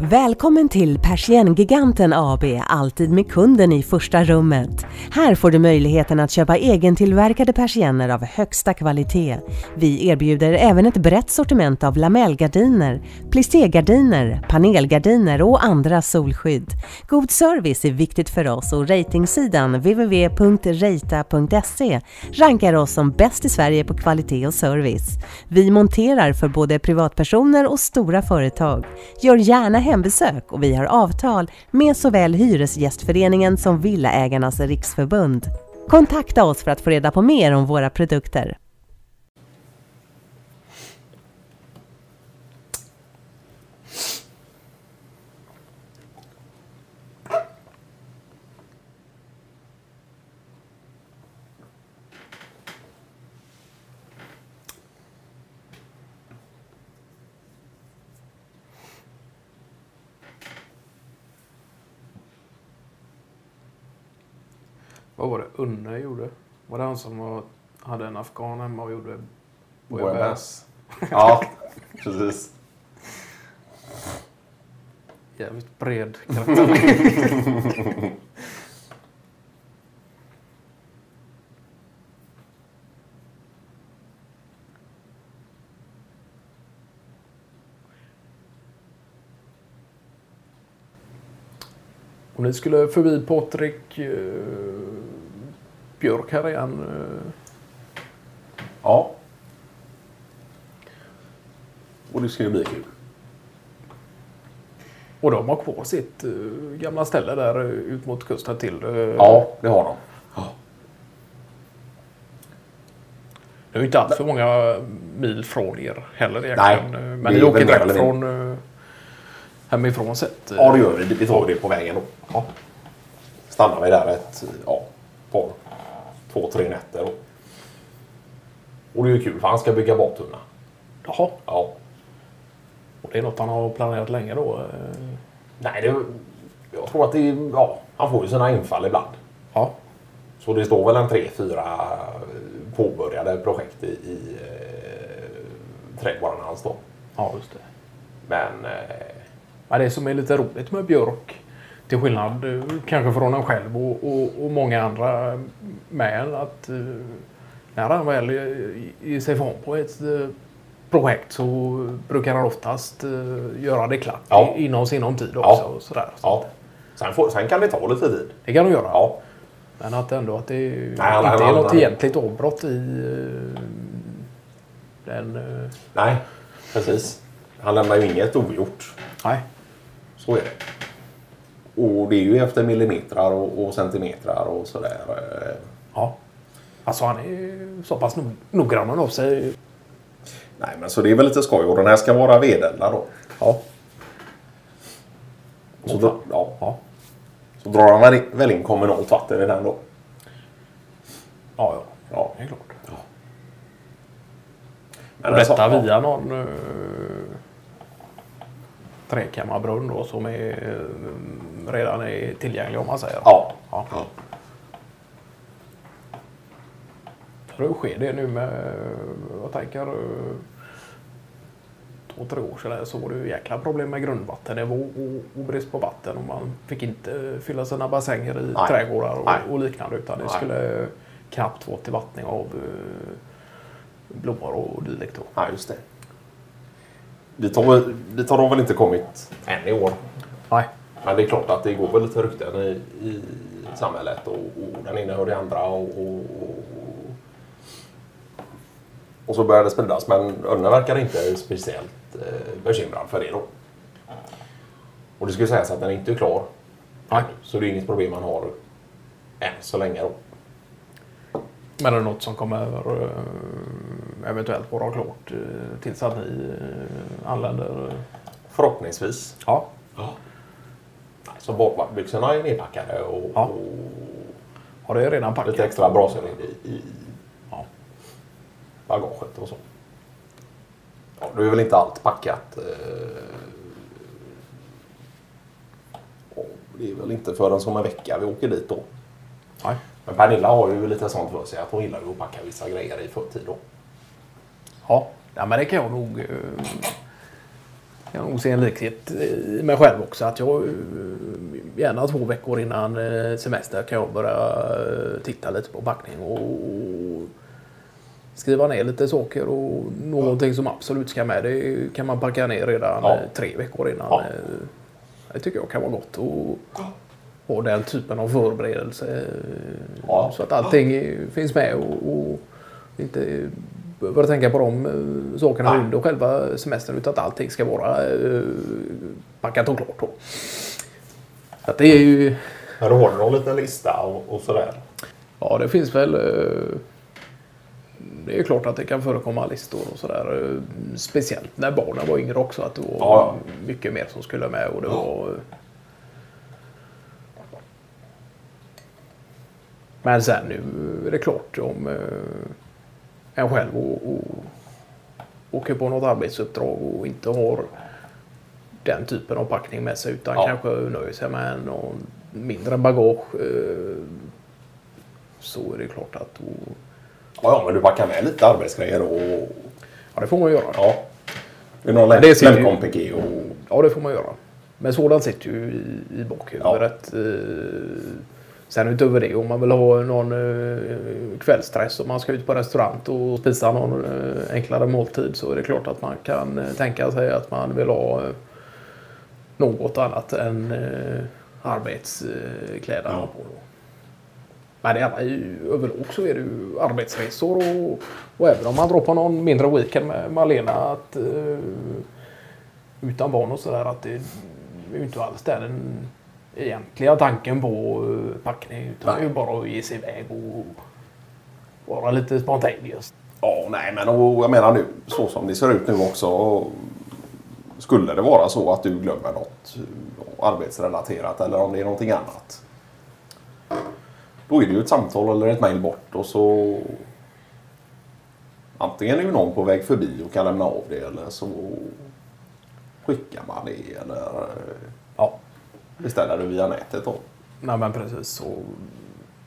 Välkommen till Persiengiganten AB, alltid med kunden i första rummet. Här får du möjligheten att köpa egentillverkade persienner av högsta kvalitet. Vi erbjuder även ett brett sortiment av lamellgardiner, plisségardiner, panelgardiner och andra solskydd. God service är viktigt för oss och ratingsidan www.reita.se rankar oss som bäst i Sverige på kvalitet och service. Vi monterar för både privatpersoner och stora företag. Gör gärna hembesök och vi har avtal med såväl Hyresgästföreningen som Villaägarnas riksförbund. Kontakta oss för att få reda på mer om våra produkter. Vad var det Unne gjorde? Var det han som var, hade en afghan hemma och gjorde Bouillabaisse. Ja, precis. Jävligt bred karaktär. Och ni skulle förbi Patrik eh, Björk här igen. Eh, Ja. Och det ska ju bli kul. och de har kvar sitt eh, gamla ställe där eh, ut mot kusten till. Ja, det har de. Det är ju inte allt för många mil från er heller egentligen. Nej, Men ni är åker direkt från hemifrån sett. Ja, det gör vi. Vi tar det på vägen då. Ja. Stannar vi där ett ja, två, tre nätter. Och det är ju kul för han ska bygga badtunna. Jaha, Ja. och det är något han har planerat länge då? eh. Nej, det, jag tror att det är, ja, han får ju sina infall ibland. Ja, Så det står väl en tre, fyra påbörjade projekt i, i eh, trädgården hans då. ja just det. Men eh, Ja, det som är lite roligt med Björk, till skillnad eh, kanske från en själv och, och, och många andra med, att eh, när han väl ger sig ifrån på ett eh, projekt så brukar han oftast göra det klart Ja. inom sinom tid Ja. också. Och sådär. Så ja. Sen, får, sen kan det ta lite tid. Det kan de göra. Ja. Men att ändå att det Nej, inte han- är något han- egentligt avbrott i den... Nej, precis. Han lämnar ju inget ogjort. nej. Så är det. Och det är ju efter millimeter och, och centimeter och sådär. eh. Ja. Alltså han är så pass nog- noggrann av sig. Nej, men så det är väl lite skoj. Och den här ska vara vedeldad då. Ja. Så, fan. ja. Ja. så drar han väl, väl in kommunalt vatten i den då. Ja, ja. Ja. Det är klart. Men Och alltså, detta ja. via någon trekammarbrunn då som är, eh, redan är tillgänglig om man säger. Ja. ja. Ja. Hur sker det nu med, jag tänker, eh, två, tre år sedan så var det ju jäkla problem med grundvattennivå och, och brist på vatten. Och man fick inte fylla sina bassänger i Nej. trädgårdar och, och liknande utan det Nej. skulle knappt vara till vattning av eh, blommor och dylikt. ja, just det. Dit har, dit har de väl inte kommit än i år. Nej. Men det är klart att det går väl lite rykten i, i samhället och, och den ena hör det andra och, och, och, och så börjar det spridas. Men Önne verkar inte speciellt eh, bekymrad för det då. Och det skulle sägas att den inte är klar. Nej. Så det är inget problem man har än så länge då. Men är det något som kommer eh, eventuellt vara klart eh, tills att ni eh, anländer? Förhoppningsvis. Ja. Nej, Så badbyxorna är nedpackade och, Ja. och Har det redan packat? lite extra brasor i, i Ja. bagaget och så. Ja, då är väl inte allt packat. eh, Det är väl inte förrän som en vecka vi åker dit då. Nej. Men Pernilla har ju lite sånt för sig att hon gillar att packa vissa grejer i förtid då. Ja. ja, men det kan jag nog... eh, kan nog se en likhet i mig själv också. Att jag eh, gärna två veckor innan eh, semester kan jag börja eh, titta lite på packning och skriva ner lite saker och någonting som absolut ska med. Det kan man packa ner redan Ja. tre veckor innan. Ja. Det tycker jag kan vara gott. Och ha den typen av förberedelse. Ja. Så att allting finns med och, och inte behöver tänka på de eh, sakerna Nej. under själva semestern utan att allting ska vara eh, packat och klart. Då. Så att det är ju... Har du någon liten lista och, och sådär. Ja, det finns väl... eh, Det är klart att det kan förekomma listor och sådär. Speciellt när barnen var yngre också. Att det var Ja. mycket mer som skulle med. Och det var... eh, Men sen nu är det klart om en själv och, och åker på något arbetsuppdrag och inte har den typen av packning med sig utan Ja. kanske nöjer sig med någon mindre bagage. eh, Så är det klart att då, Ja, ja, men du packar med lite arbetsgrejer och... ja, det får man göra. Ja. Det är någon Men det sitter ju- och... Ja, det får man göra. Men sådant sitter ju i, i bakhuvudet. Eh, Sen utöver det, om man vill ha någon eh, kvällstress och man ska ut på restaurang och spisa någon eh, enklare måltid så är det klart att man kan eh, tänka sig att man vill ha eh, något annat än eh, arbetskläderna Ja. på. Då. Men det är ju, överlag så är det ju arbetsresor och, och även om man drar på någon mindre weekend med Malena att eh, utan barn och sådär att det är ju inte alls där den egentliga tanken på eh, packning utan det är ju bara att ge sig iväg och vara lite spontaneous. Ja, nej, men och, jag menar nu så som det ser ut nu också. Skulle det vara så att du glömmer något eh, arbetsrelaterat eller om det är någonting annat. Då är det ju ett samtal eller ett mejl bort och så antingen är ju någon på väg förbi och kan lämna av det eller så skickar man det eller eh, beställer det via nätet då. nej men precis så.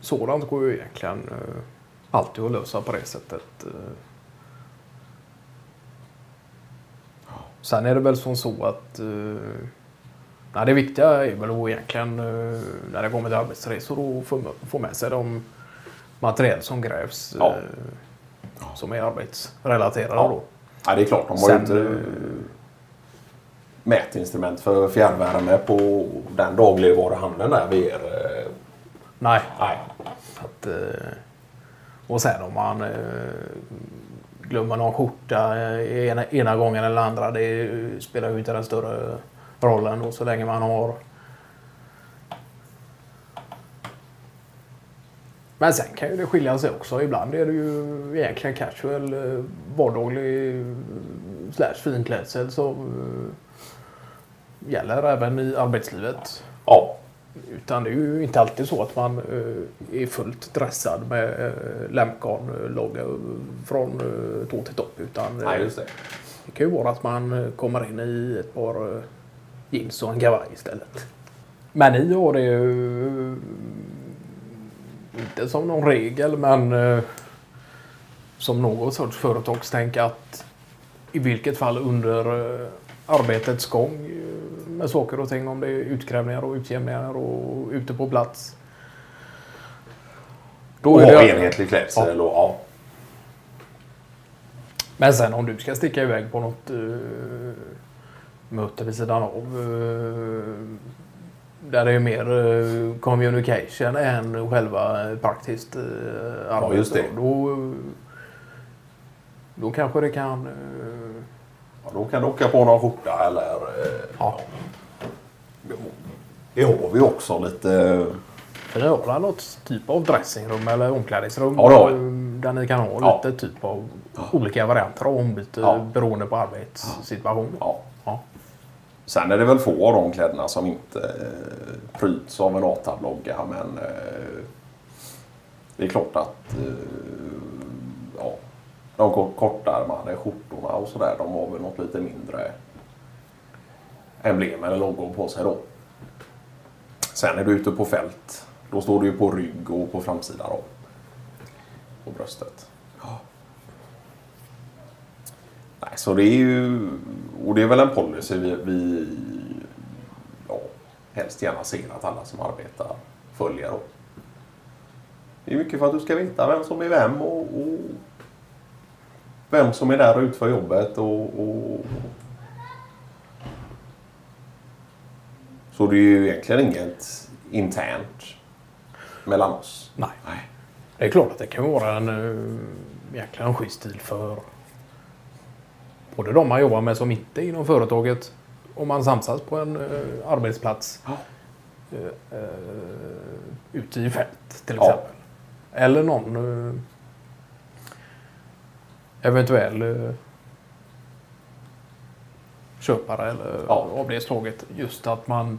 Sådant går ju egentligen eh, alltid att lösa på det sättet. eh. Sen är det väl som så att eh, nej, det viktiga är väl att egentligen eh, när det kommer till arbetsresor att få, få med sig de material som krävs Ja. som är arbetsrelaterade. Ja. Då. Ja, det är klart. De har Sen, inte mätinstrument för fjärrvärme på den dagligvaruhandeln där vid er. eh, Nej, Nej. Att, eh, och sen om man eh, glömmer någon skjorta ena, ena gången eller andra. Det spelar ju inte den större rollen då, så länge man har. Men sen kan ju det skilja sig också. Ibland är det ju egentligen casual, vardaglig slash finklädsel som eh, gäller även i arbetslivet. Ja. Utan det är ju inte alltid så att man eh, är fullt dressad med uh, Lemcon-logga från uh, tå till topp. Utan eh, Nej, just det. det kan ju vara att man eh, kommer in i ett par jeans och en kavaj istället. Men ni har det ju eh, inte som någon regel men eh, som något sorts företagstänk att i vilket fall under eh, arbetets gång eh, med saker och ting om det är utgrävningar och utjämningar och ute på plats. Då Och är ha det- enhetlig klädsel och ja. Men sen om du ska sticka iväg på något uh, möte vid sidan av eh, där det är mer uh, communication än själva praktiskt uh, arbete. just det. Då, då kanske det kan... eh, ja. Då kan du åka på någon skjorta eller... eh, ja. Det har vi också lite... För ni har något typ av dressingrum eller omklädningsrum Ja, vi. eh, där ni kan ha Ja. lite typ av olika varianter av ombyte Ja. beroende på arbetssituation. Ja. Ja. Sen är det väl få av de kläderna som inte eh, pryds av en ATAB-logga men eh, det är klart att eh, de kort- kortärmade skjortorna och sådär de har väl något lite mindre emblem eller loggor på sig då. Sen är du ute på fält. Då står du ju på rygg och på framsidan då. På bröstet. Nej, så det är ju... Och det är väl en policy vi, vi ja, helst gärna ser att alla som arbetar följer. Då. Det är mycket för att du ska veta vem som är vem och, och vem som är där och utför jobbet. Och, och... Så det är ju egentligen inget internt mellan oss. Nej. Nej. Det är klart att det kan vara en jäkla en schysst stil för både de man jobbar med som inte är inom företaget om man samsas på en uh, arbetsplats Ja. uh, ute i fält till Ja. exempel. Eller någon eventuell uh, köpare eller Ja. slaget. Just att man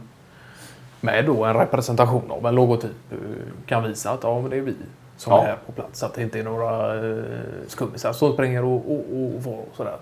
med då en representation av en logotyp eh, kan visa att ja, men det är vi som Ja. är här på plats. Så att det inte är några eh, skummisar som springer och, och, och, och sådär.